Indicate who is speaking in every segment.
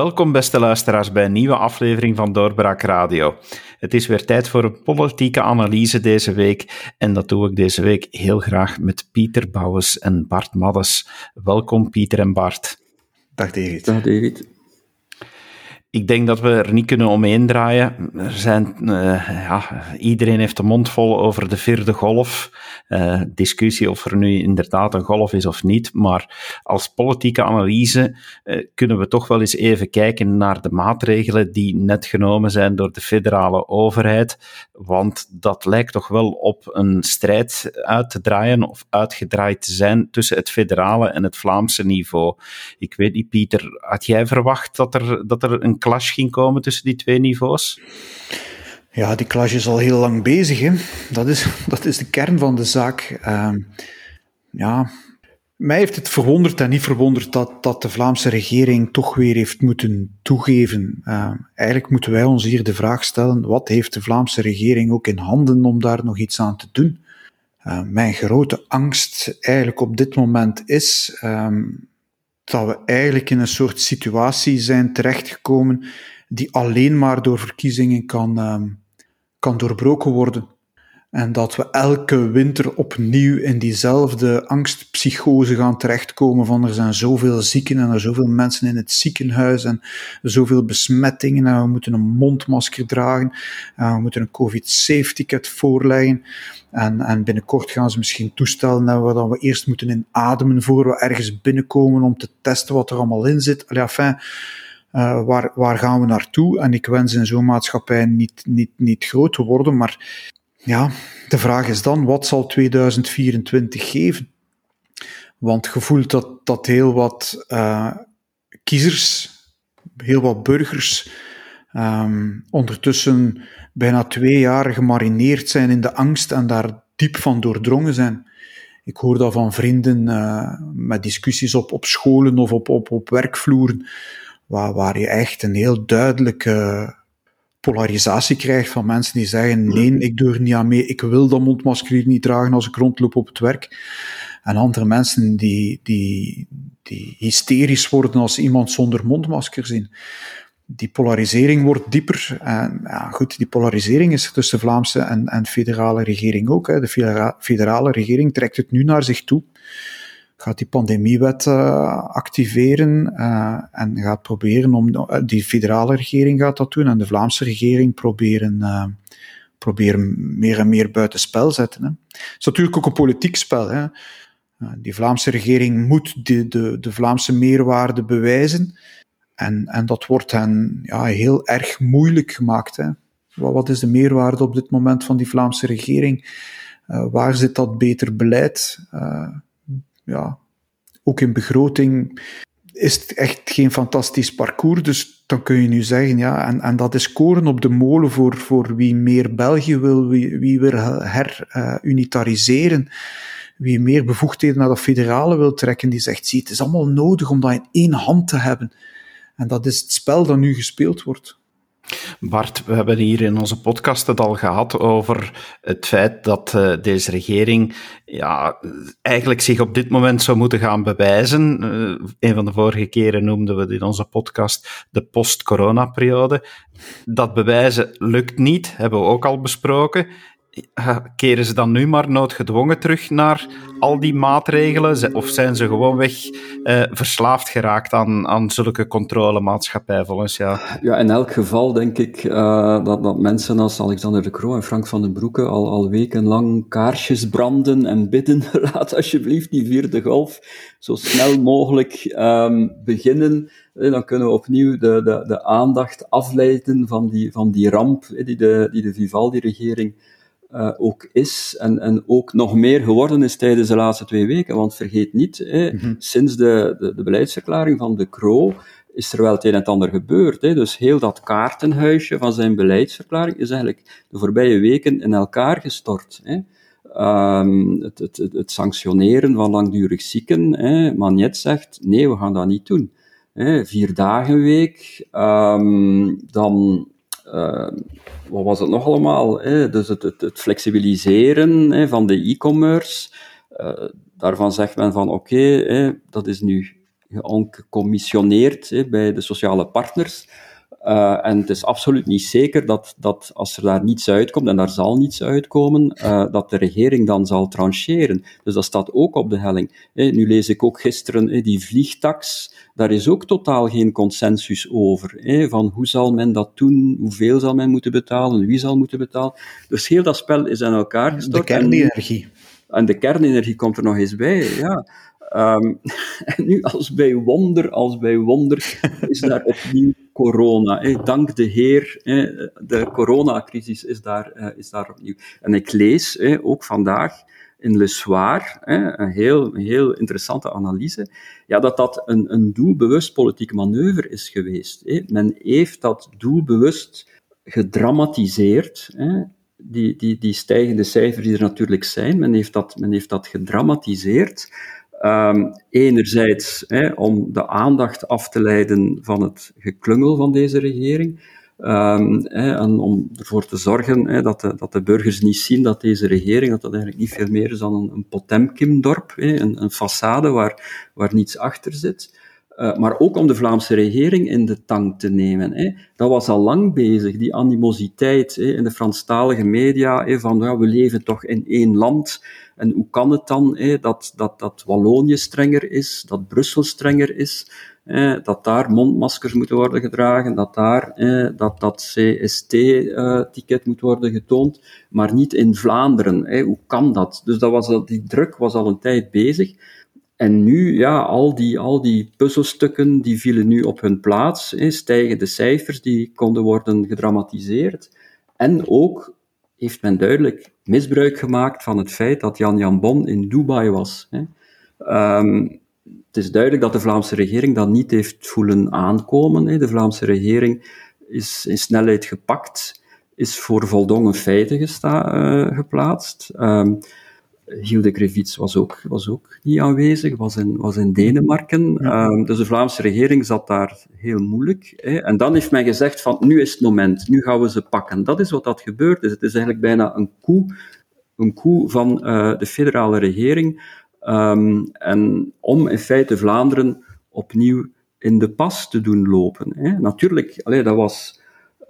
Speaker 1: Welkom, beste luisteraars, bij een nieuwe aflevering van Doorbraak Radio. Het is weer tijd voor een politieke analyse deze week. En dat doe ik deze week heel graag met Pieter Bouwens en Bart Maddes. Welkom, Pieter en Bart.
Speaker 2: Dag David.
Speaker 3: Dag David.
Speaker 1: Ik denk dat we er niet kunnen omheen draaien. Er zijn, uh, ja, iedereen heeft de mond vol over de vierde golf. Uh, discussie of er nu inderdaad een golf is of niet. Maar als politieke analyse uh, kunnen we toch wel eens even kijken naar de maatregelen die net genomen zijn door de federale overheid. Want dat lijkt toch wel op een strijd uit te draaien of uitgedraaid te zijn tussen het federale en het Vlaamse niveau. Ik weet niet, Pieter, had jij verwacht dat er, dat er een clash ging komen tussen die twee niveaus?
Speaker 2: Ja, die clash is al heel lang bezig. Hè. Dat, is, dat is de kern van de zaak. Uh, ja, mij heeft het verwonderd en niet verwonderd dat, dat de Vlaamse regering toch weer heeft moeten toegeven. Uh, eigenlijk moeten wij ons hier de vraag stellen: wat heeft de Vlaamse regering ook in handen om daar nog iets aan te doen? Uh, mijn grote angst eigenlijk op dit moment is dat we eigenlijk in een soort situatie zijn terechtgekomen die alleen maar door verkiezingen kan, um, kan doorbroken worden. En dat we elke winter opnieuw in diezelfde angstpsychose gaan terechtkomen van er zijn zoveel zieken en er zoveel mensen in het ziekenhuis en zoveel besmettingen en we moeten een mondmasker dragen en we moeten een covid-safe ticket voorleggen en, en binnenkort gaan ze misschien toestellen dat we, dat we eerst moeten inademen voor we ergens binnenkomen om te testen wat er allemaal in zit. Allee, enfin, uh, waar, waar gaan we naartoe? En ik wens in zo'n maatschappij niet, niet, niet groot te worden, maar ja, de vraag is dan, wat zal 2024 geven? Want gevoeld dat, dat heel wat uh, kiezers, heel wat burgers, um, ondertussen bijna twee jaar gemarineerd zijn in de angst en daar diep van doordrongen zijn. Ik hoor dat van vrienden uh, met discussies op, op scholen of op, op, op werkvloeren, waar, waar je echt een heel duidelijke polarisatie krijgt van mensen die zeggen: nee, ik doe er niet aan mee, ik wil dat mondmasker niet dragen als ik rondloop op het werk. En andere mensen die, die, die hysterisch worden als iemand zonder mondmasker zien. Die polarisering wordt dieper. En ja, goed, die polarisering is tussen de Vlaamse en, en federale regering ook. Hè. De federale regering trekt het nu naar zich toe gaat die pandemiewet uh, activeren uh, en gaat proberen om, uh, die federale regering gaat dat doen en de Vlaamse regering proberen, proberen meer en meer buitenspel zetten. Het is natuurlijk ook een politiek spel. Hè. die Vlaamse regering moet de, de, de Vlaamse meerwaarde bewijzen en, en dat wordt hen ja, heel erg moeilijk gemaakt. Hè. Wat is de meerwaarde op dit moment van die Vlaamse regering? waar zit dat beter beleid? Ja, ook in begroting is het echt geen fantastisch parcours. Dus dan kun je nu zeggen, ja, en, en dat is koren op de molen voor, voor wie meer België wil, wie, wie wil herunitariseren. Uh, wie meer bevoegdheden naar dat federale wil trekken, die zegt, zie, het is allemaal nodig om dat in één hand te hebben. En dat is het spel dat nu gespeeld wordt.
Speaker 1: Bart, we hebben hier in onze podcast het al gehad over het feit dat uh, deze regering ja, eigenlijk zich op dit moment zou moeten gaan bewijzen. Uh, een van de vorige keren noemden we in onze podcast de post-corona-periode. Dat bewijzen lukt niet, hebben we ook al besproken keren ze dan nu maar noodgedwongen terug naar al die maatregelen? Of zijn ze gewoonweg eh, verslaafd geraakt aan, aan zulke controlemaatschappij volgens jou?
Speaker 3: Ja, in elk geval denk ik uh, dat, dat mensen als Alexander de Croo en Frank van den Broeke al, al wekenlang kaarsjes branden en bidden, laat alsjeblieft die vierde golf zo snel mogelijk um, beginnen. Dan kunnen we opnieuw de, de, de aandacht afleiden van die, van die ramp die de, die de Vivaldi-regering uh, ook is en, en ook nog meer geworden is tijdens de laatste twee weken. Want vergeet niet, hè, mm -hmm. sinds de, de, de, beleidsverklaring van De Croo is er wel het een en het ander gebeurd. Hè. Dus heel dat kaartenhuisje van zijn beleidsverklaring is eigenlijk de voorbije weken in elkaar gestort. Hè. Um, het, het, het, sanctioneren van langdurig zieken. Hè. Magnet zegt, nee, we gaan dat niet doen. Hè. Vier dagen week, um, dan uh, wat was het nog allemaal? Dus het, het, het flexibiliseren van de e-commerce. Uh, daarvan zegt men van oké, dat is nu gecommissioneerd bij de sociale partners. Uh, en het is absoluut niet zeker dat, dat als er daar niets uitkomt, en daar zal niets uitkomen, uh, dat de regering dan zal trancheren. Dus dat staat ook op de helling. Hey, nu lees ik ook gisteren hey, die vliegtax, daar is ook totaal geen consensus over. Hey, van hoe zal men dat doen, hoeveel zal men moeten betalen, wie zal moeten betalen. Dus heel dat spel is aan elkaar gestort.
Speaker 2: De kernenergie.
Speaker 3: En, en de kernenergie komt er nog eens bij, ja. Um, en nu, als bij wonder, als bij wonder, is daar opnieuw corona. Dank de Heer, de coronacrisis is daar, uh, is daar opnieuw. En ik lees ook vandaag in Le Soir, een heel, heel interessante analyse, ja, dat dat een, een doelbewust politiek manoeuvre is geweest. Men heeft dat doelbewust gedramatiseerd die, die, die stijgende cijfers die er natuurlijk zijn, men heeft dat, men heeft dat gedramatiseerd. Um, enerzijds hè, om de aandacht af te leiden van het geklungel van deze regering. Um, hè, en om ervoor te zorgen hè, dat, de, dat de burgers niet zien dat deze regering, dat dat eigenlijk niet veel meer is dan een, een Potemkin-dorp, een, een façade waar, waar niets achter zit. Uh, maar ook om de Vlaamse regering in de tang te nemen. Hè. Dat was al lang bezig, die animositeit hè, in de Franstalige media, hè, van ja, we leven toch in één land. En hoe kan het dan dat, dat, dat Wallonië strenger is, dat Brussel strenger is, dat daar mondmaskers moeten worden gedragen, dat daar dat, dat CST-ticket uh, moet worden getoond, maar niet in Vlaanderen. Hoe kan dat? Dus dat was, die druk was al een tijd bezig. En nu, ja, al die, al die puzzelstukken die vielen nu op hun plaats. Hè, stijgende cijfers die konden worden gedramatiseerd. En ook heeft men duidelijk misbruik gemaakt van het feit dat Jan Jan Bon in Dubai was. Um, het is duidelijk dat de Vlaamse regering dat niet heeft voelen aankomen. De Vlaamse regering is in snelheid gepakt, is voor voldongen feiten gesta, uh, geplaatst. Um, Hilde Krevits was ook, was ook niet aanwezig, was in, was in Denemarken. Ja. Um, dus de Vlaamse regering zat daar heel moeilijk. Hè. En dan heeft men gezegd van, nu is het moment, nu gaan we ze pakken. Dat is wat dat gebeurd is. Het is eigenlijk bijna een coup, een coup van uh, de federale regering. Um, en om in feite Vlaanderen opnieuw in de pas te doen lopen. Hè. Natuurlijk, allee, dat was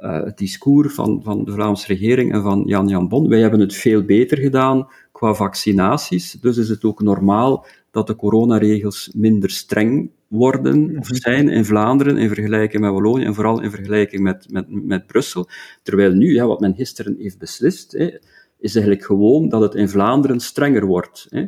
Speaker 3: uh, het discours van, van de Vlaamse regering en van Jan Jan Bon. Wij hebben het veel beter gedaan qua vaccinaties. Dus is het ook normaal dat de coronaregels minder streng worden of mhm. zijn in Vlaanderen in vergelijking met Wallonië en vooral in vergelijking met, met, met Brussel. Terwijl nu, ja, wat men gisteren heeft beslist, hè, is eigenlijk gewoon dat het in Vlaanderen strenger wordt. Hè.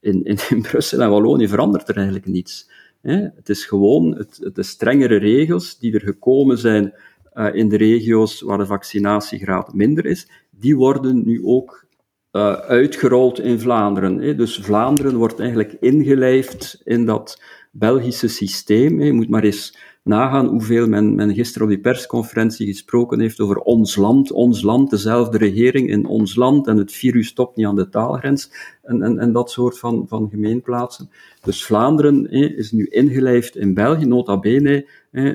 Speaker 3: In, in, in Brussel en Wallonië verandert er eigenlijk niets. Hè. Het is gewoon het, de strengere regels die er gekomen zijn uh, in de regio's waar de vaccinatiegraad minder is, die worden nu ook uh, uitgerold in Vlaanderen. Hè. Dus Vlaanderen wordt eigenlijk ingelijfd in dat Belgische systeem. Hè. Je moet maar eens nagaan hoeveel men, men gisteren op die persconferentie gesproken heeft over ons land, ons land, dezelfde regering in ons land en het virus stopt niet aan de taalgrens en, en, en dat soort van, van gemeenplaatsen. Dus Vlaanderen is nu ingelijfd in België, nota bene,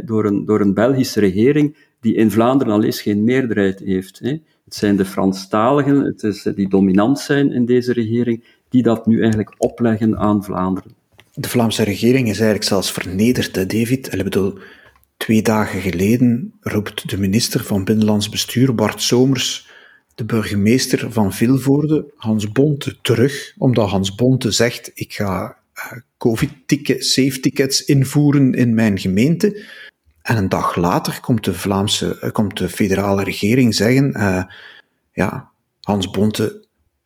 Speaker 3: door, een, door een Belgische regering die in Vlaanderen al eens geen meerderheid heeft. Hè. Het zijn de Franstaligen, het is die dominant zijn in deze regering, die dat nu eigenlijk opleggen aan Vlaanderen.
Speaker 2: De Vlaamse regering is eigenlijk zelfs vernederd, David. Ik bedoel, twee dagen geleden roept de minister van Binnenlands Bestuur, Bart Somers, de burgemeester van Vilvoorde, Hans Bonte, terug, omdat Hans Bonte zegt, ik ga uh, covid-tickets, safe-tickets invoeren in mijn gemeente. En een dag later komt de Vlaamse, uh, komt de federale regering zeggen, uh, ja, Hans Bonte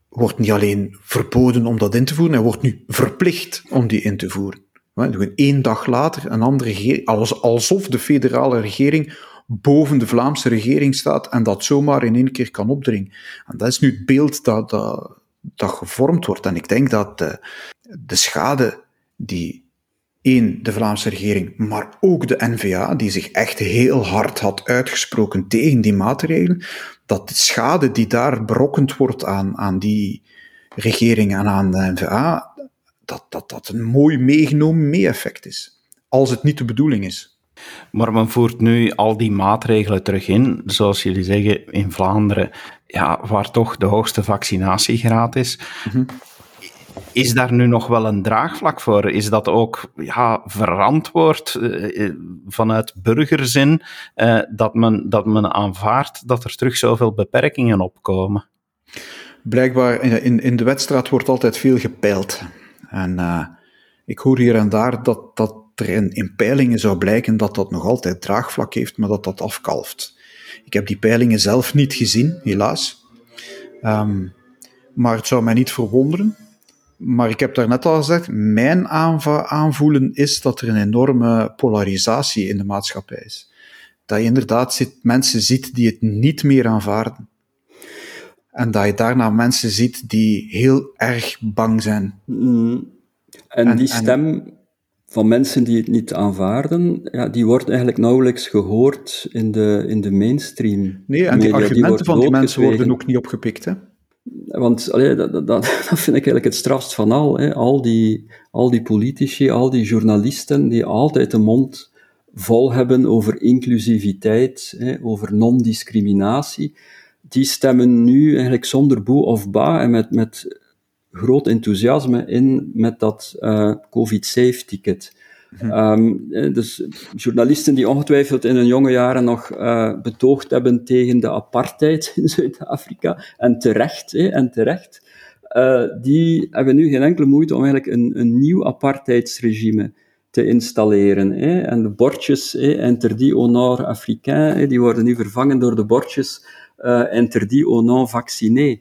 Speaker 2: wordt niet alleen verboden om dat in te voeren, hij wordt nu verplicht om die in te voeren. Doen één dag later een andere regering, alsof de federale regering boven de Vlaamse regering staat en dat zomaar in één keer kan opdringen. En dat is nu het beeld dat, dat, gevormd wordt. En ik denk dat de schade die één, de Vlaamse regering, maar ook de NVA, die zich echt heel hard had uitgesproken tegen die maatregelen, dat de schade die daar berokkend wordt aan, aan die regering en aan de NVA, dat, dat dat een mooi meegenomen mee-effect is. Als het niet de bedoeling is.
Speaker 1: Maar men voert nu al die maatregelen terug in, zoals jullie zeggen, in Vlaanderen, ja, waar toch de hoogste vaccinatiegraad is. Mm is daar nu nog wel een draagvlak voor? Is dat ook ja, verantwoord uh, vanuit burgerzin uh, dat, men, dat men aanvaardt dat er terug zoveel beperkingen opkomen?
Speaker 2: Blijkbaar, in, in de wedstrijd wordt altijd veel gepeild. En ik hoor hier en daar dat, dat er in, in peilingen zou blijken dat dat nog altijd draagvlak heeft, maar dat dat afkalft. Ik heb die peilingen zelf niet gezien, helaas. Um, maar het zou mij niet verwonderen. Maar ik heb daarnet al gezegd, mijn aanvoelen is dat er een enorme polarisatie in de maatschappij is. Dat je inderdaad mensen ziet die het niet meer aanvaarden. En dat je daarna mensen ziet die heel erg bang zijn.
Speaker 3: Mm. En, die stem van mensen die het niet aanvaarden, ja, die wordt eigenlijk nauwelijks gehoord in de, in de mainstream.
Speaker 2: Nee, en die argumenten van die mensen worden ook niet opgepikt. Hè?
Speaker 3: Want dat, dat, dat, vind ik eigenlijk het strafst van al. Hè. Al, die, al die politici, al die journalisten die altijd de mond vol hebben over inclusiviteit, hè, over non-discriminatie, die stemmen nu eigenlijk zonder boe of ba en met, met groot enthousiasme in met dat uh, COVID-safe-ticket. Um, dus journalisten die ongetwijfeld in hun jonge jaren nog uh, betoogd hebben tegen de apartheid in Zuid-Afrika, en terecht, hè, en terecht, uh, die hebben nu geen enkele moeite om eigenlijk een, een nieuw apartheidsregime te installeren. Hè. En de bordjes, hè, interdit au nord africain, hè, die worden nu vervangen door de bordjes uh, interdit au vacciné.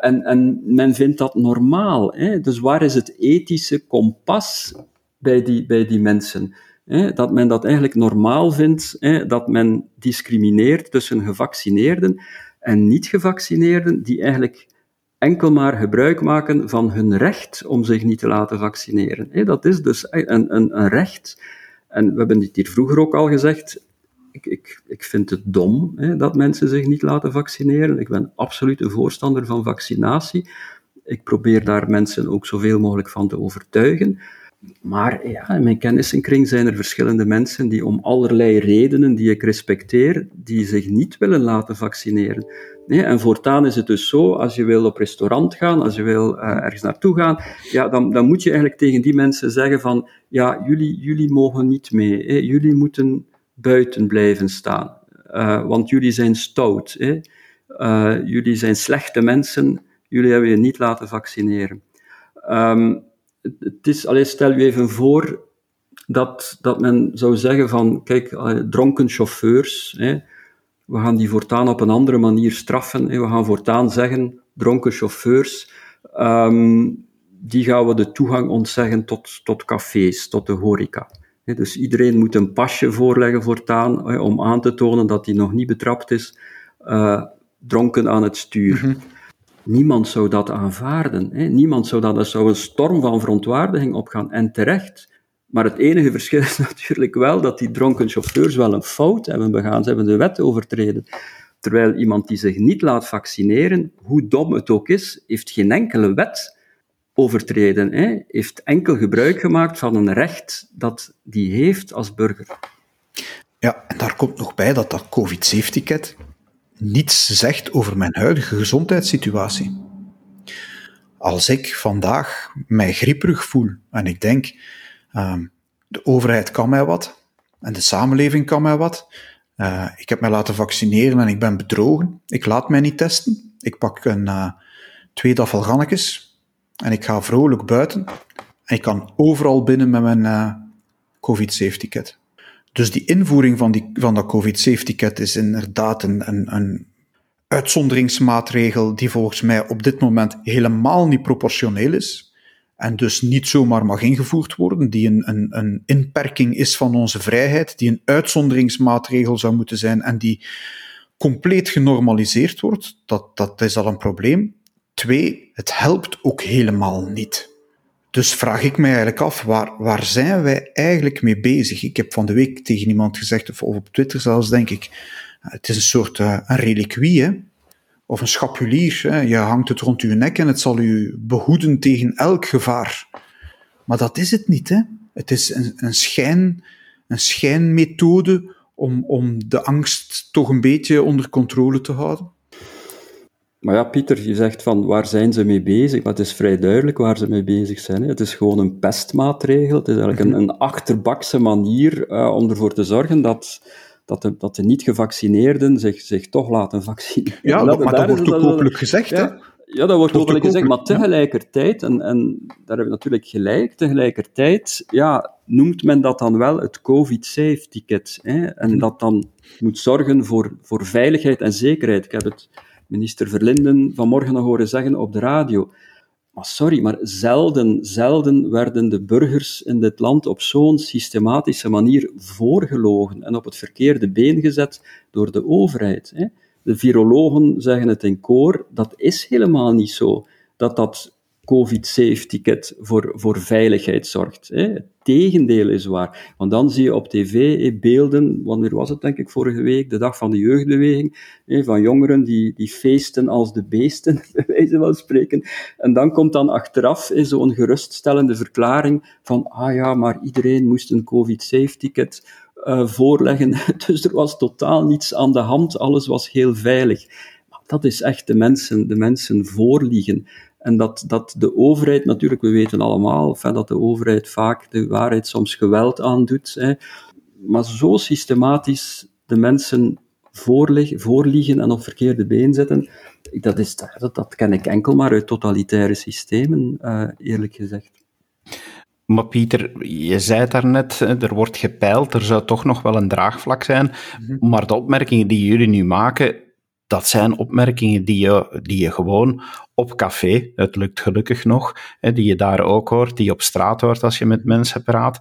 Speaker 3: En, en men vindt dat normaal. Hè? Dus waar is het ethische kompas bij die, bij die mensen. Dat men dat eigenlijk normaal vindt, dat men discrimineert tussen gevaccineerden en niet-gevaccineerden, die eigenlijk enkel maar gebruik maken van hun recht om zich niet te laten vaccineren. Dat is dus een, een, een recht. En we hebben dit hier vroeger ook al gezegd. Ik, ik, ik vind het dom hè, dat mensen zich niet laten vaccineren. Ik ben absoluut een voorstander van vaccinatie. Ik probeer daar mensen ook zoveel mogelijk van te overtuigen. Maar ja, in mijn kennissenkring zijn er verschillende mensen die om allerlei redenen die ik respecteer, die zich niet willen laten vaccineren. En voortaan is het dus zo, als je wil op restaurant gaan, als je wil uh, ergens naartoe gaan, ja, dan, dan moet je eigenlijk tegen die mensen zeggen van, ja, jullie, jullie mogen niet mee, hè? jullie moeten buiten blijven staan, uh, want jullie zijn stout, hè? Uh, jullie zijn slechte mensen, jullie hebben je niet laten vaccineren. Um, het is, alleen stel je even voor dat, dat men zou zeggen van, kijk, dronken chauffeurs, hè, we gaan die voortaan op een andere manier straffen. Hè, we gaan voortaan zeggen, dronken chauffeurs, um, die gaan we de toegang ontzeggen tot, tot cafés, tot de horeca. dus iedereen moet een pasje voorleggen voortaan, om aan te tonen dat hij nog niet betrapt is, uh, dronken aan het stuur. Mhm. Niemand zou dat aanvaarden. Hè? Niemand zou dat, er zou een storm van verontwaardiging opgaan. En terecht. Maar het enige verschil is natuurlijk wel dat die dronken chauffeurs wel een fout hebben begaan. Ze hebben de wet overtreden. Terwijl iemand die zich niet laat vaccineren, hoe dom het ook is, heeft geen enkele wet overtreden. Hè? Heeft enkel gebruik gemaakt van een recht dat die heeft als burger.
Speaker 2: Ja, en daar komt nog bij dat dat COVID-safe-ticket niets zegt over mijn huidige gezondheidssituatie. Als ik vandaag mij grieperig voel en ik denk, uh, de overheid kan mij wat en de samenleving kan mij wat, uh, ik heb mij laten vaccineren en ik ben bedrogen, ik laat mij niet testen, ik pak een uh, twee dafalgannetjes en ik ga vrolijk buiten en ik kan overal binnen met mijn uh, COVID-safe ticket. Dus die invoering van, die, van dat COVID-safe-ticket is inderdaad een, een, een uitzonderingsmaatregel die volgens mij op dit moment helemaal niet proportioneel is en dus niet zomaar mag ingevoerd worden, die een, een, een inperking is van onze vrijheid, die een uitzonderingsmaatregel zou moeten zijn en die compleet genormaliseerd wordt, dat, dat is al een probleem. Twee, het helpt ook helemaal niet. Dus vraag ik mij eigenlijk af, waar, waar zijn wij eigenlijk mee bezig? Ik heb van de week tegen iemand gezegd, of op Twitter zelfs, denk ik, eh, het is een soort uh, een reliquie, hè? of een schapulier. Hè? Je hangt het rond je nek en het zal u behoeden tegen elk gevaar. Maar dat is het niet. Hè? Het is een, een, schijn, een schijnmethode om, om de angst toch een beetje onder controle te houden.
Speaker 3: Maar ja, Pieter, je zegt van waar zijn ze mee bezig? Maar het is vrij duidelijk waar ze mee bezig zijn. Hè. Het is gewoon een pestmaatregel. Het is eigenlijk een, een achterbakse manier uh, om ervoor te zorgen dat, dat, de, dat de niet-gevaccineerden zich, zich toch laten vaccineren.
Speaker 2: Ja, dat, maar dat wordt ook openlijk gezegd, hè?
Speaker 3: Ja, dat wordt openlijk gezegd, maar tegelijkertijd, en, en daar hebben we natuurlijk gelijk, tegelijkertijd ja, noemt men dat dan wel het COVID-safe ticket. Hè? En dat dan moet zorgen voor, voor veiligheid en zekerheid. Ik heb het minister Verlinden vanmorgen nog horen zeggen op de radio. Maar sorry, maar zelden, zelden werden de burgers in dit land op zo'n systematische manier voorgelogen en op het verkeerde been gezet door de overheid. Hè? De virologen zeggen het in koor, dat is helemaal niet zo. Dat dat COVID-safe ticket voor, voor veiligheid zorgt. Hè. Het tegendeel is waar. Want dan zie je op tv beelden, wanneer was het denk ik vorige week, de dag van de jeugdbeweging, van jongeren die, die feesten als de beesten, bij wijze van spreken. En dan komt dan achteraf zo'n geruststellende verklaring van, ah ja, maar iedereen moest een COVID-safe ticket uh, voorleggen. Dus er was totaal niets aan de hand, alles was heel veilig. Dat is echt de mensen, de mensen voorliegen. En dat, dat de overheid, natuurlijk, we weten allemaal enfin, dat de overheid vaak de waarheid soms geweld aandoet, hè, maar zo systematisch de mensen voorlig, voorliegen en op verkeerde been zetten, dat, is, dat, dat ken ik enkel maar uit totalitaire systemen, uh, eerlijk gezegd.
Speaker 1: Maar Pieter, je zei het daarnet, er wordt gepeild, er zou toch nog wel een draagvlak zijn. Mhm. Maar de opmerkingen die jullie nu maken, dat zijn opmerkingen die je, die je gewoon op café, het lukt gelukkig nog, die je daar ook hoort, die je op straat hoort als je met mensen praat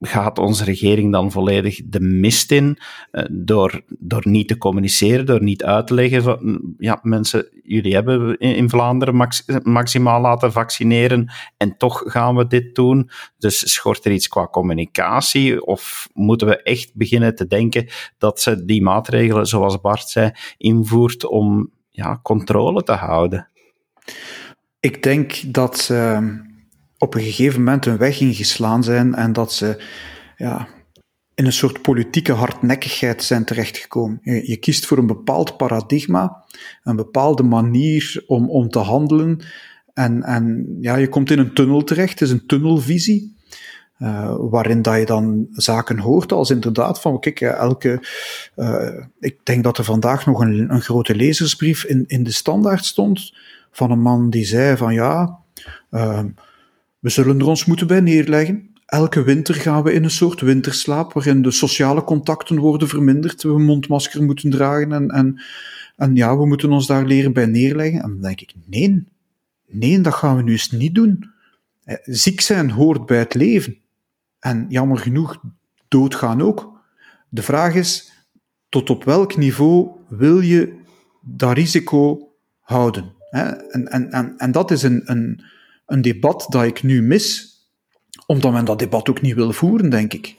Speaker 1: gaat onze regering dan volledig de mist in uh, door, door niet te communiceren, door niet uit te leggen van, mm, ja, mensen, jullie hebben in, Vlaanderen max, maximaal laten vaccineren en toch gaan we dit doen. Dus schort er iets qua communicatie of moeten we echt beginnen te denken dat ze die maatregelen, zoals Bart zei, invoert om ja, controle te houden?
Speaker 2: Ik denk dat ze op een gegeven moment een weg ingeslaan zijn en dat ze ja, in een soort politieke hardnekkigheid zijn terechtgekomen. Je, je kiest voor een bepaald paradigma, een bepaalde manier om, om te handelen en, en ja, je komt in een tunnel terecht, het is een tunnelvisie. Uh, waarin dat je dan zaken hoort als inderdaad van, kijk, elke, uh, ik denk dat er vandaag nog een, een grote lezersbrief in, in de standaard stond van een man die zei van ja, uh, we zullen er ons moeten bij neerleggen. Elke winter gaan we in een soort winterslaap waarin de sociale contacten worden verminderd, we mondmasker moeten dragen en, en, en ja, we moeten ons daar leren bij neerleggen. En dan denk ik, nee, nee, dat gaan we nu eens niet doen. Eh, ziek zijn hoort bij het leven. En jammer genoeg, doodgaan ook. De vraag is, tot op welk niveau wil je dat risico houden? En, en, en, en dat is een, een, een debat dat ik nu mis, omdat men dat debat ook niet wil voeren, denk ik.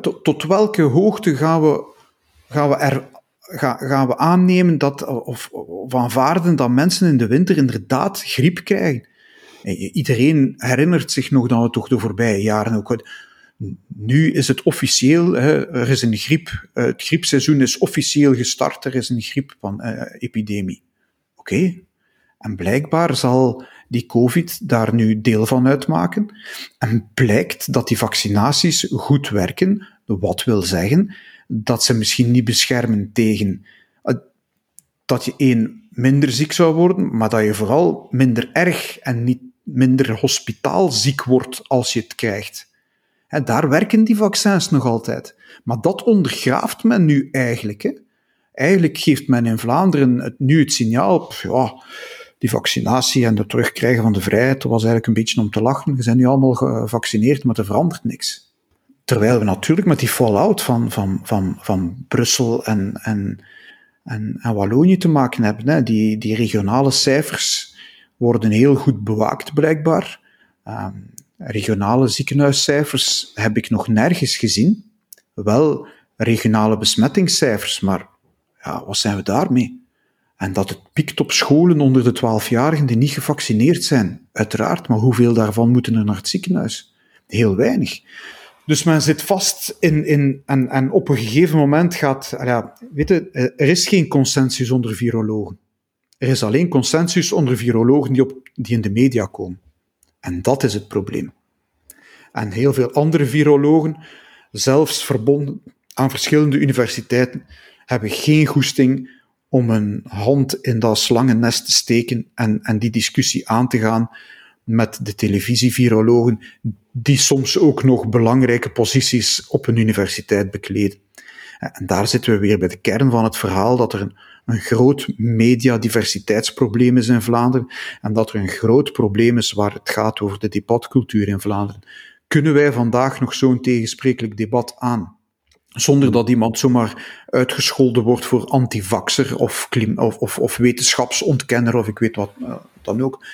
Speaker 2: Tot, tot welke hoogte gaan we, gaan we, er, gaan we aannemen dat, of, aanvaarden dat mensen in de winter inderdaad griep krijgen? Iedereen herinnert zich nog dat we toch de voorbije jaren ook. Nu is het officieel, er is een griep, het griepseizoen is officieel gestart, er is een griepepidemie. Oké, en blijkbaar zal die COVID daar nu deel van uitmaken. En blijkt dat die vaccinaties goed werken, wat wil zeggen dat ze misschien niet beschermen tegen eh, dat je één minder ziek zou worden, maar dat je vooral minder erg en niet minder hospitaalziek wordt als je het krijgt. En daar werken die vaccins nog altijd. Maar dat ondergraaft men nu eigenlijk. Hè. Eigenlijk geeft men in Vlaanderen het, nu het signaal, ja, die vaccinatie en het terugkrijgen van de vrijheid, dat was eigenlijk een beetje om te lachen. We zijn nu allemaal gevaccineerd, maar er verandert niks. Terwijl we natuurlijk met die fallout van, van, van, van Brussel en, en, en, Wallonië te maken hebben. Hè. Die, die regionale cijfers worden heel goed bewaakt, blijkbaar. Um, regionale ziekenhuiscijfers heb ik nog nergens gezien. Wel regionale besmettingscijfers, maar ja, wat zijn we daarmee? En dat het piekt op scholen onder de 12-jarigen die niet gevaccineerd zijn. Uiteraard, maar hoeveel daarvan moeten er naar het ziekenhuis? Heel weinig. Dus men zit vast in, in en, en op een gegeven moment gaat, ja, weet je, er is geen consensus onder virologen. Er is alleen consensus onder virologen die, op, die in de media komen. En dat is het probleem. En heel veel andere virologen, zelfs verbonden aan verschillende universiteiten, hebben geen goesting om een hand in dat slangennest te steken en, en die discussie aan te gaan met de televisievirologen, die soms ook nog belangrijke posities op een universiteit bekleden. En daar zitten we weer bij de kern van het verhaal, dat er een, een groot mediadiversiteitsprobleem is in Vlaanderen en dat er een groot probleem is waar het gaat over de debatcultuur in Vlaanderen. Kunnen wij vandaag nog zo'n tegensprekelijk debat aan? Zonder dat iemand zomaar uitgescholden wordt voor antivaxer of, of, of, of wetenschapsontkenner of ik weet wat uh, dan ook.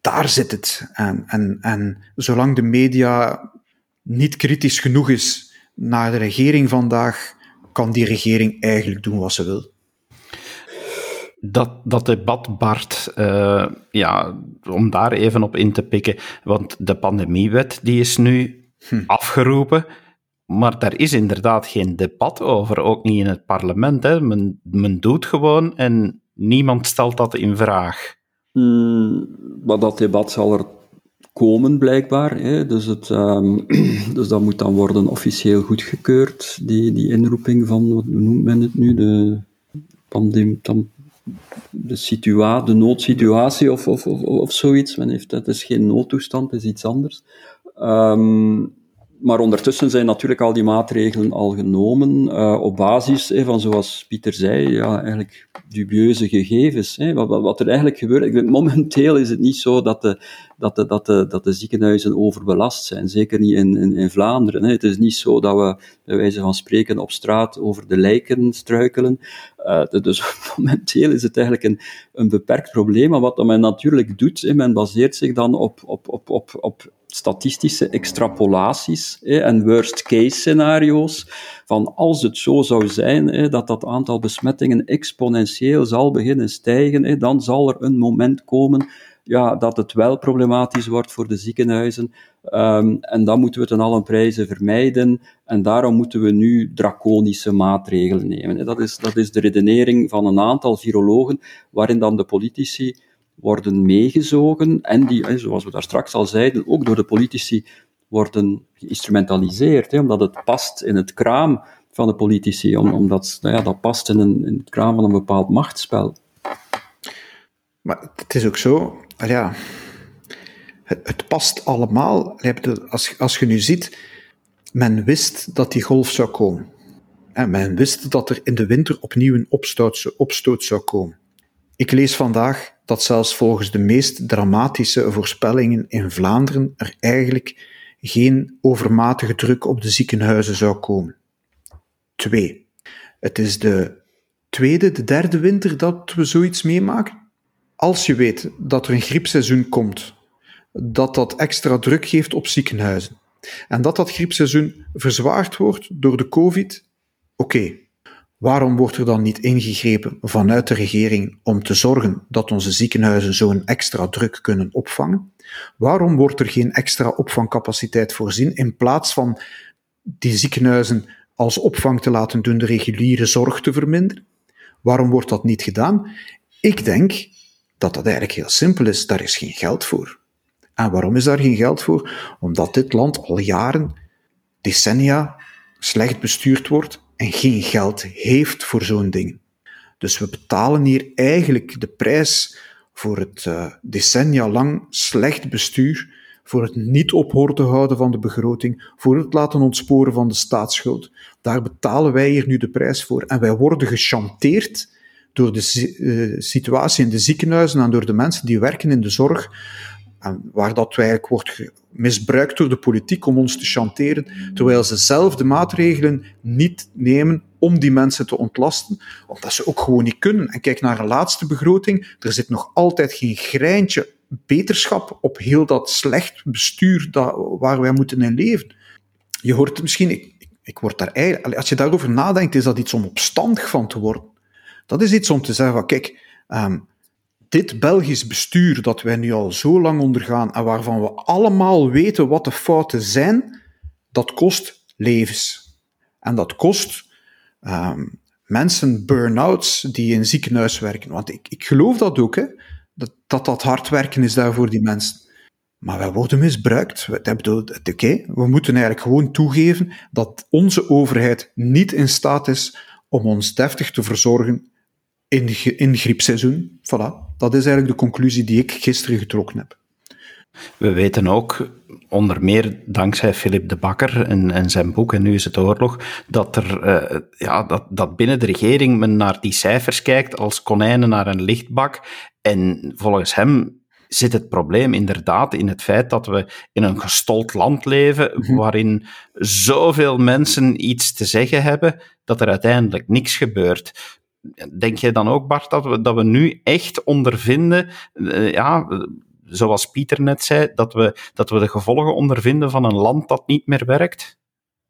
Speaker 2: Daar zit het. En, en, en zolang de media niet kritisch genoeg is naar de regering vandaag, kan die regering eigenlijk doen wat ze wil.
Speaker 1: Dat, dat debat, Bart, uh, ja, om daar even op in te pikken, want de pandemiewet die is nu hm. afgeroepen, maar daar is inderdaad geen debat over, ook niet in het parlement. Hè. Men, men doet gewoon en niemand stelt dat in vraag.
Speaker 3: Mm, maar dat debat zal er komen, blijkbaar. Hè. Dus, het, um, dus dat moet dan worden officieel goedgekeurd, die, die inroeping van, wat noemt men het nu, de pandemie, de, situa de noodsituatie of, of, of, of zoiets. Men heeft, het is geen noodtoestand, is iets anders. Um, maar ondertussen zijn natuurlijk al die maatregelen al genomen uh, op basis van, zoals Pieter zei, ja, eigenlijk dubieuze gegevens. Wat, wat, er eigenlijk gebeurt, momenteel is het niet zo dat de, dat de, dat de, dat de ziekenhuizen overbelast zijn, zeker niet in, in, in Vlaanderen. Hè. Het is niet zo dat we, bij wijze van spreken, op straat over de lijken struikelen. Uh, dus momenteel is het eigenlijk een, een beperkt probleem, maar wat men natuurlijk doet, men baseert zich dan op, op, op, op, op statistische extrapolaties hè, en worst-case scenario's van als het zo zou zijn hè, dat dat aantal besmettingen exponentieel zal beginnen stijgen, hè, dan zal er een moment komen ja, dat het wel problematisch wordt voor de ziekenhuizen. Um, en dan moeten we ten allen prijze vermijden. En daarom moeten we nu draconische maatregelen nemen. Dat is, dat is de redenering van een aantal virologen, waarin dan de politici worden meegezogen en die, zoals we daar straks al zeiden, ook door de politici worden geïnstrumentaliseerd, hè, omdat het past in het kraam van de politici, omdat nou ja, dat past in, een, in het kraam van een bepaald machtsspel.
Speaker 2: Maar het is ook zo, ja, het, het past allemaal. Als, als je nu ziet, men wist dat die golf zou komen. En men wist dat er in de winter opnieuw een opstoot, opstoot zou komen. Ik lees vandaag dat zelfs volgens de meest dramatische voorspellingen in Vlaanderen er eigenlijk geen overmatige druk op de ziekenhuizen zou komen. Twee. Het is de tweede, de derde winter dat we zoiets meemaken. Als je weet dat er een griepseizoen komt, dat dat extra druk geeft op ziekenhuizen en dat dat griepseizoen verzwaard wordt door de COVID, oké, Waarom wordt er dan niet ingegrepen vanuit de regering om te zorgen dat onze ziekenhuizen zo'n extra druk kunnen opvangen? Waarom wordt er geen extra opvangcapaciteit voorzien in plaats van die ziekenhuizen als opvang te laten doen de reguliere zorg te verminderen? Waarom wordt dat niet gedaan? Ik denk dat dat eigenlijk heel simpel is. Daar is geen geld voor. En waarom is daar geen geld voor? Omdat dit land al jaren, decennia, slecht bestuurd wordt en geen geld heeft voor zo'n ding. Dus we betalen hier eigenlijk de prijs voor het uh, decennia lang slecht bestuur, voor het niet op orde houden van de begroting, voor het laten ontsporen van de staatsschuld. Daar betalen wij hier nu de prijs voor. En wij worden gechanteerd door de uh, situatie in de ziekenhuizen en door de mensen die werken in de zorg, en waar dat eigenlijk wordt misbruikt door de politiek om ons te chanteren, terwijl ze zelf de maatregelen niet nemen om die mensen te ontlasten, omdat ze ook gewoon niet kunnen. En kijk naar een laatste begroting, er zit nog altijd geen greintje beterschap op heel dat slecht bestuur dat, waar wij moeten in leven. Je hoort misschien, ik, ik word daar eigenlijk, als je daarover nadenkt, is dat iets om opstandig van te worden. Dat is iets om te zeggen van, kijk, um, dit Belgisch bestuur dat wij nu al zo lang ondergaan en waarvan we allemaal weten wat de fouten zijn, dat kost levens. En dat kost um, mensen burn-outs die in ziekenhuis werken. Want ik, ik geloof dat ook, hè, dat, dat dat hard werken is daar voor die mensen. Maar wij worden misbruikt. Oké, we moeten eigenlijk gewoon toegeven dat onze overheid niet in staat is om ons deftig te verzorgen in, griepseizoen. Voilà, dat is eigenlijk de conclusie die ik gisteren getrokken heb.
Speaker 1: We weten ook, onder meer dankzij Philip de Bakker en, en zijn boek En nu is het oorlog, dat, er, uh, ja, dat, dat binnen de regering men naar die cijfers kijkt als konijnen naar een lichtbak. En volgens hem zit het probleem inderdaad in het feit dat we in een gestold land leven, mhm. waarin zoveel mensen iets te zeggen hebben, dat er uiteindelijk niks gebeurt. Denk jij dan ook, Bart, dat we, dat we nu echt ondervinden, uh, ja, zoals Pieter net zei, dat we, dat we de gevolgen ondervinden van een land dat niet meer werkt?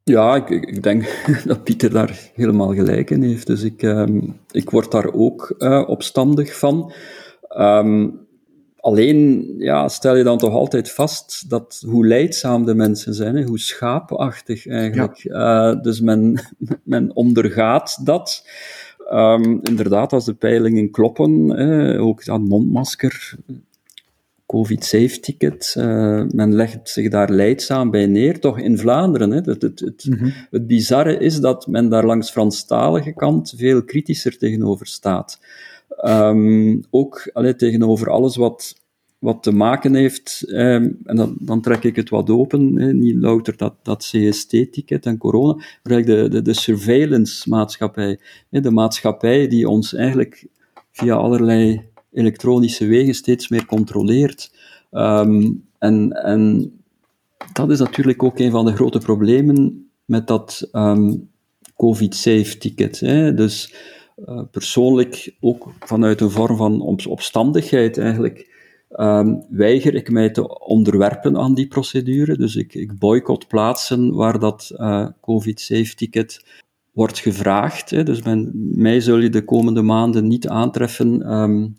Speaker 3: Ja, ik, ik denk dat Pieter daar helemaal gelijk in heeft. Dus ik, um, ik word daar ook uh, opstandig van. Um, alleen ja, stel je dan toch altijd vast dat hoe leidzaam de mensen zijn, hè, hoe schaapachtig eigenlijk. Ja. Uh, dus men, men ondergaat dat. Um, inderdaad, als de peilingen kloppen, eh, ook aan mondmasker, COVID-safe-ticket. Uh, men legt zich daar leidzaam bij neer, toch in Vlaanderen. Hè. Het, het, het, mm -hmm. het bizarre is dat men daar langs Franstalige kant veel kritischer tegenover staat. Um, ook allee, tegenover alles wat, wat te maken heeft, um, en dan, dan, trek ik het wat open, niet louter dat, dat CST-ticket en corona, maar de, de, de surveillance-maatschappij. De maatschappij die ons eigenlijk via allerlei elektronische wegen steeds meer controleert. Um, en, en dat is natuurlijk ook een van de grote problemen met dat um, COVID-safe-ticket. Dus uh, persoonlijk, ook vanuit een vorm van opstandigheid eigenlijk, um, weiger ik mij te onderwerpen aan die procedure. Dus ik, ik boycott plaatsen waar dat uh, COVID-safe-ticket wordt gevraagd. Hè. Dus mij zul je de komende maanden niet aantreffen um,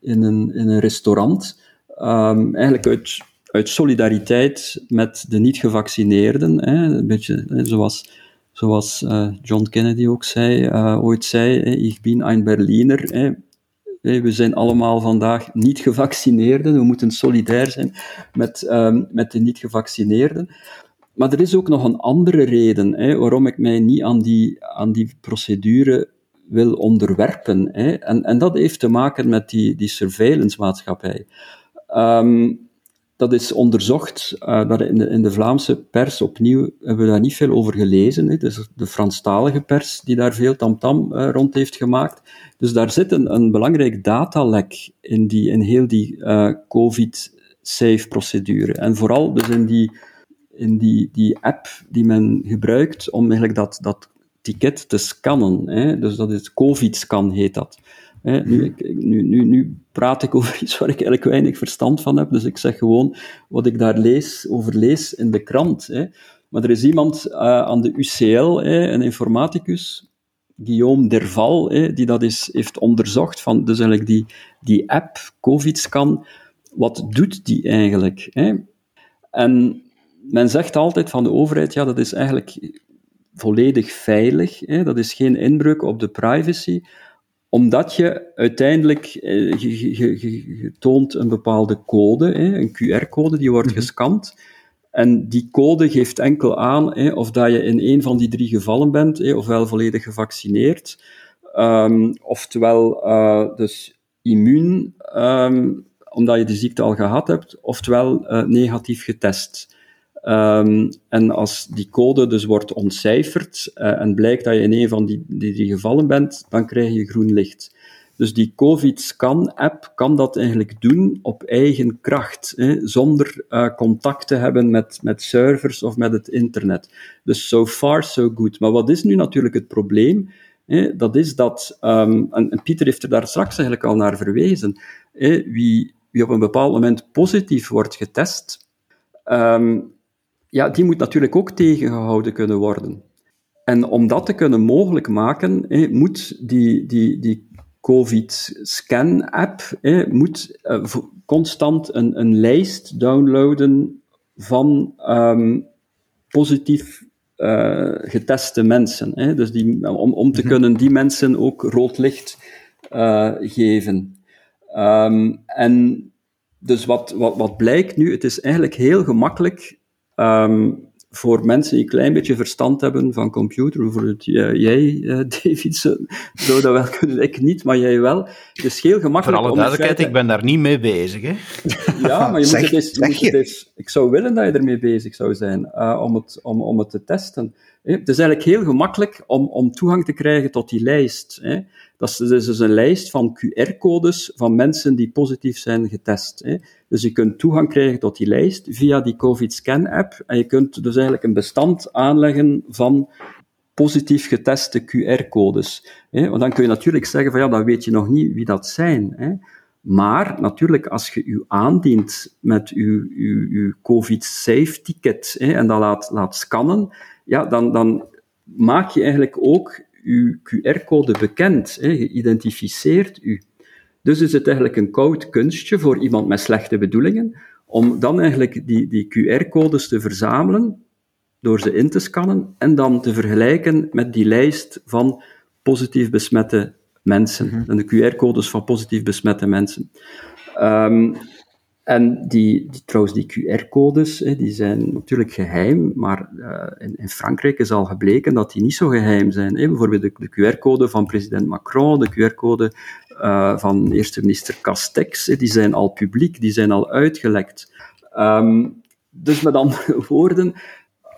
Speaker 3: in een, in een restaurant. Um, eigenlijk uit, uit solidariteit met de niet-gevaccineerden. Een beetje hè, zoals, zoals uh, John Kennedy ook zei, uh, ooit zei, ik ben een Berliner. We zijn allemaal vandaag niet-gevaccineerden. We moeten solidair zijn met, um, met de niet-gevaccineerden. Maar er is ook nog een andere reden hè, waarom ik mij niet aan die, aan die procedure wil onderwerpen. Hè. En, en dat heeft te maken met die, die surveillance-maatschappij. Um, dat is onderzocht, dat in, de, in de Vlaamse pers opnieuw hebben we daar niet veel over gelezen. Hè. Dus de Franstalige pers die daar veel tamtam -tam, uh, rond heeft gemaakt. Dus daar zit een, belangrijk datalek in, die, in heel die uh, COVID-safe-procedure. En vooral dus in die, in die, die app die men gebruikt om eigenlijk dat, dat ticket te scannen. Hè? Dus dat is COVID-scan heet dat. Hè? Nu, nu, nu, nu praat ik over iets waar ik eigenlijk weinig verstand van heb, dus ik zeg gewoon wat ik daar lees, over lees in de krant. Hè? Maar er is iemand uh, aan de UCL, hè, een informaticus, Guillaume Derval, hè, die dat is, heeft onderzocht, van, dus eigenlijk die, die app, COVID-scan, wat doet die eigenlijk? Hè? En men zegt altijd van de overheid, ja, dat is eigenlijk volledig veilig. Hè? Dat is geen inbreuk op de privacy, omdat je uiteindelijk eh, je, toont een bepaalde code, hè? een QR-code, die wordt mhm. gescand. En die code geeft enkel aan hè, of dat je in een van die drie gevallen bent, hè, ofwel volledig gevaccineerd, um, oftewel uh, dus immuun, um, omdat je de ziekte al gehad hebt, oftewel uh, negatief getest. Um, en als die code dus wordt ontcijferd uh, en blijkt dat je in een van die, die, gevallen bent, dan krijg je groen licht. Dus die COVID-scan-app kan dat eigenlijk doen op eigen kracht, hè, zonder uh, contact te hebben met, met servers of met het internet. Dus so far so good. Maar wat is nu natuurlijk het probleem? Hè, dat is dat, um, en, Pieter heeft er daar straks eigenlijk al naar verwezen, hè, wie, wie op een bepaald moment positief wordt getest, um, ja, die moet natuurlijk ook tegengehouden kunnen worden. En om dat te kunnen mogelijk maken, moet die, die, die COVID-scan-app moet uh, constant een, een lijst downloaden van um, positief uh, geteste mensen. Hè? Dus die, om, om te mhm. kunnen die mensen ook rood licht uh, geven. Um, en dus wat, wat, wat blijkt nu, het is eigenlijk heel gemakkelijk um, voor mensen die een klein beetje verstand hebben van computer, bijvoorbeeld jij, uh, David, zou dat wel kunnen, ik niet, maar jij wel. Het is heel gemakkelijk.
Speaker 1: Voor alle duidelijkheid, ik ben daar niet mee bezig. Hè?
Speaker 3: Ja, maar je moet, het eens, je moet het eens, Ik zou willen dat je ermee bezig zou zijn, uh, om, het, om, om het te testen. Het is eigenlijk heel gemakkelijk om, om toegang te krijgen tot die lijst. Hè. Dat is, dus een lijst van QR-codes van mensen die positief zijn getest. Hè. Dus je kunt toegang krijgen tot die lijst via die COVID-scan-app. En je kunt dus eigenlijk een bestand aanleggen van positief geteste QR-codes. Want dan kun je natuurlijk zeggen van ja, dan weet je nog niet wie dat zijn. Hè. Maar natuurlijk, als je u aandient met uw, uw, uw COVID-safe-ticket en dat laat, laat scannen, ja, dan, dan maak je eigenlijk ook uw QR-code bekend. Hè. Je identificeert u. Dus is het eigenlijk een koud kunstje voor iemand met slechte bedoelingen, om dan eigenlijk die, die QR-codes te verzamelen, door ze in te scannen, en dan te vergelijken met die lijst van positief besmette mensen, mhm. en de QR-codes van positief besmette mensen. Um, en die, die, trouwens, die QR-codes, die zijn natuurlijk geheim, maar uh, in, in, Frankrijk is al gebleken dat die niet zo geheim zijn. Hè. Bijvoorbeeld de, de QR-code van president Macron, de QR-code uh, van eerste minister Castex, die zijn al publiek, die zijn al uitgelekt. Um, dus met andere woorden,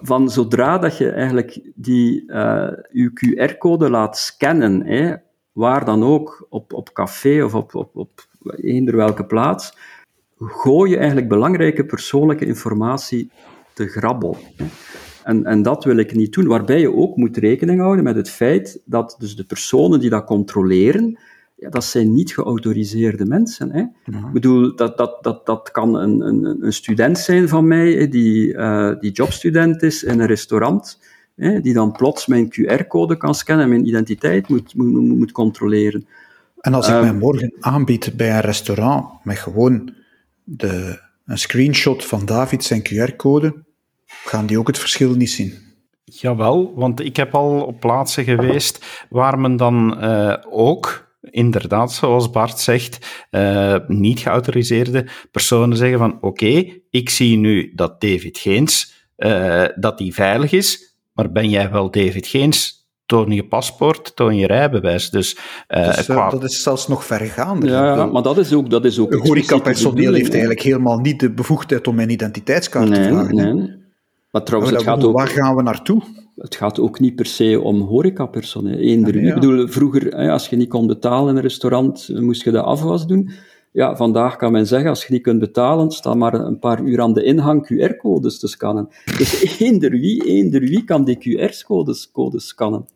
Speaker 3: van zodra dat je eigenlijk die, uh, je QR-code laat scannen, hè, waar dan ook, op, op café of op, op, op eender welke plaats, gooi je eigenlijk belangrijke persoonlijke informatie te grabbel. En, en dat wil ik niet doen, waarbij je ook moet rekening houden met het feit dat dus de personen die dat controleren, ja, dat zijn niet geautoriseerde mensen. Hè. Ik bedoel, dat, dat, dat, dat kan een, een, een student zijn van mij, die, uh, die jobstudent is in een restaurant, hè, die dan plots mijn QR-code kan scannen en mijn identiteit moet, moet, moet controleren.
Speaker 2: En als ik uh, mij morgen aanbied bij een restaurant met gewoon de, een screenshot van David zijn QR-code, gaan die ook het verschil niet zien.
Speaker 1: Jawel, want ik heb al op plaatsen geweest waar men dan uh, ook inderdaad, zoals Bart zegt, uh, niet geautoriseerde personen zeggen van oké, okay, ik zie nu dat David Geens, uh, dat die veilig is, maar ben jij wel David Geens? toon je paspoort, toon je rijbewijs. Dus,
Speaker 2: uh, dus qua... dat is zelfs nog vergaander.
Speaker 3: Ja, maar dat is ook... Dat is ook
Speaker 2: een horecapersoneel heeft eigenlijk helemaal niet de bevoegdheid om mijn identiteitskaart
Speaker 3: nee,
Speaker 2: te vragen.
Speaker 3: Nee. Maar trouwens, het gaat
Speaker 2: ook... Waar gaan we naartoe?
Speaker 3: Het gaat ook niet per se om horecapersoneel. Eender ja, ja. Ik bedoel, vroeger, als je niet kon betalen in een restaurant, moest je de afwas doen. Ja, vandaag kan men zeggen, als je niet kunt betalen, sta maar een paar uur aan de ingang QR-codes te scannen. Dus eender wie, eender wie kan die QR-codes scannen.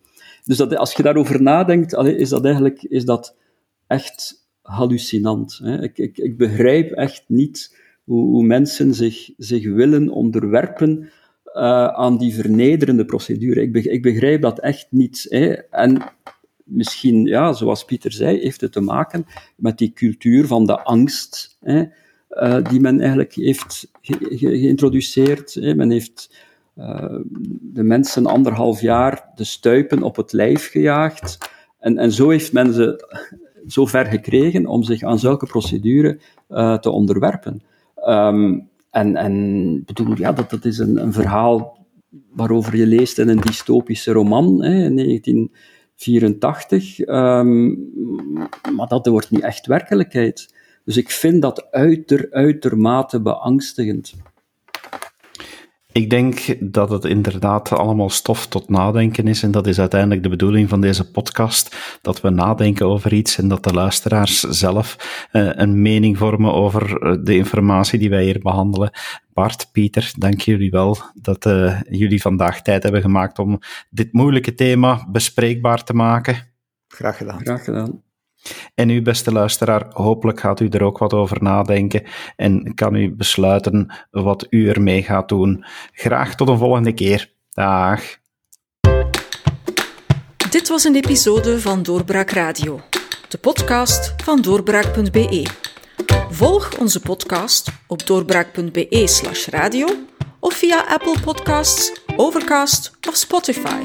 Speaker 3: Dus dat, als je daarover nadenkt, is dat eigenlijk is dat echt hallucinant. Hè? Ik, ik, ik begrijp echt niet hoe, hoe mensen zich, zich willen onderwerpen uh, aan die vernederende procedure. Ik, ik begrijp dat echt niet. Hè? En misschien, ja, zoals Pieter zei, heeft het te maken met die cultuur van de angst, hè? Uh, die men eigenlijk heeft ge ge geïntroduceerd. Men heeft uh, de mensen anderhalf jaar de stuipen op het lijf gejaagd. En, en zo heeft men ze zo ver gekregen om zich aan zulke procedure uh, te onderwerpen. Um, en, en bedoel, ja, dat, dat is een, een verhaal waarover je leest in een dystopische roman hè, in 1984. Um, maar dat wordt niet echt werkelijkheid. Dus ik vind dat uiter, uitermate beangstigend.
Speaker 1: Ik denk dat het inderdaad allemaal stof tot nadenken is. En dat is uiteindelijk de bedoeling van deze podcast. Dat we nadenken over iets en dat de luisteraars zelf uh, een mening vormen over eh, de informatie die wij hier behandelen. Bart, Pieter, dank jullie wel dat uh, jullie vandaag tijd hebben gemaakt om dit moeilijke thema bespreekbaar te maken.
Speaker 2: Graag gedaan.
Speaker 3: Graag gedaan.
Speaker 1: En u, beste luisteraar, hopelijk gaat u er ook wat over nadenken en kan u besluiten wat u ermee gaat doen. Graag tot een volgende keer. Dag.
Speaker 4: Dit was een episode van Doorbraak Radio, de podcast van doorbraak.be. Volg onze podcast op doorbraak.be/radio of via Apple Podcasts, Overcast of Spotify.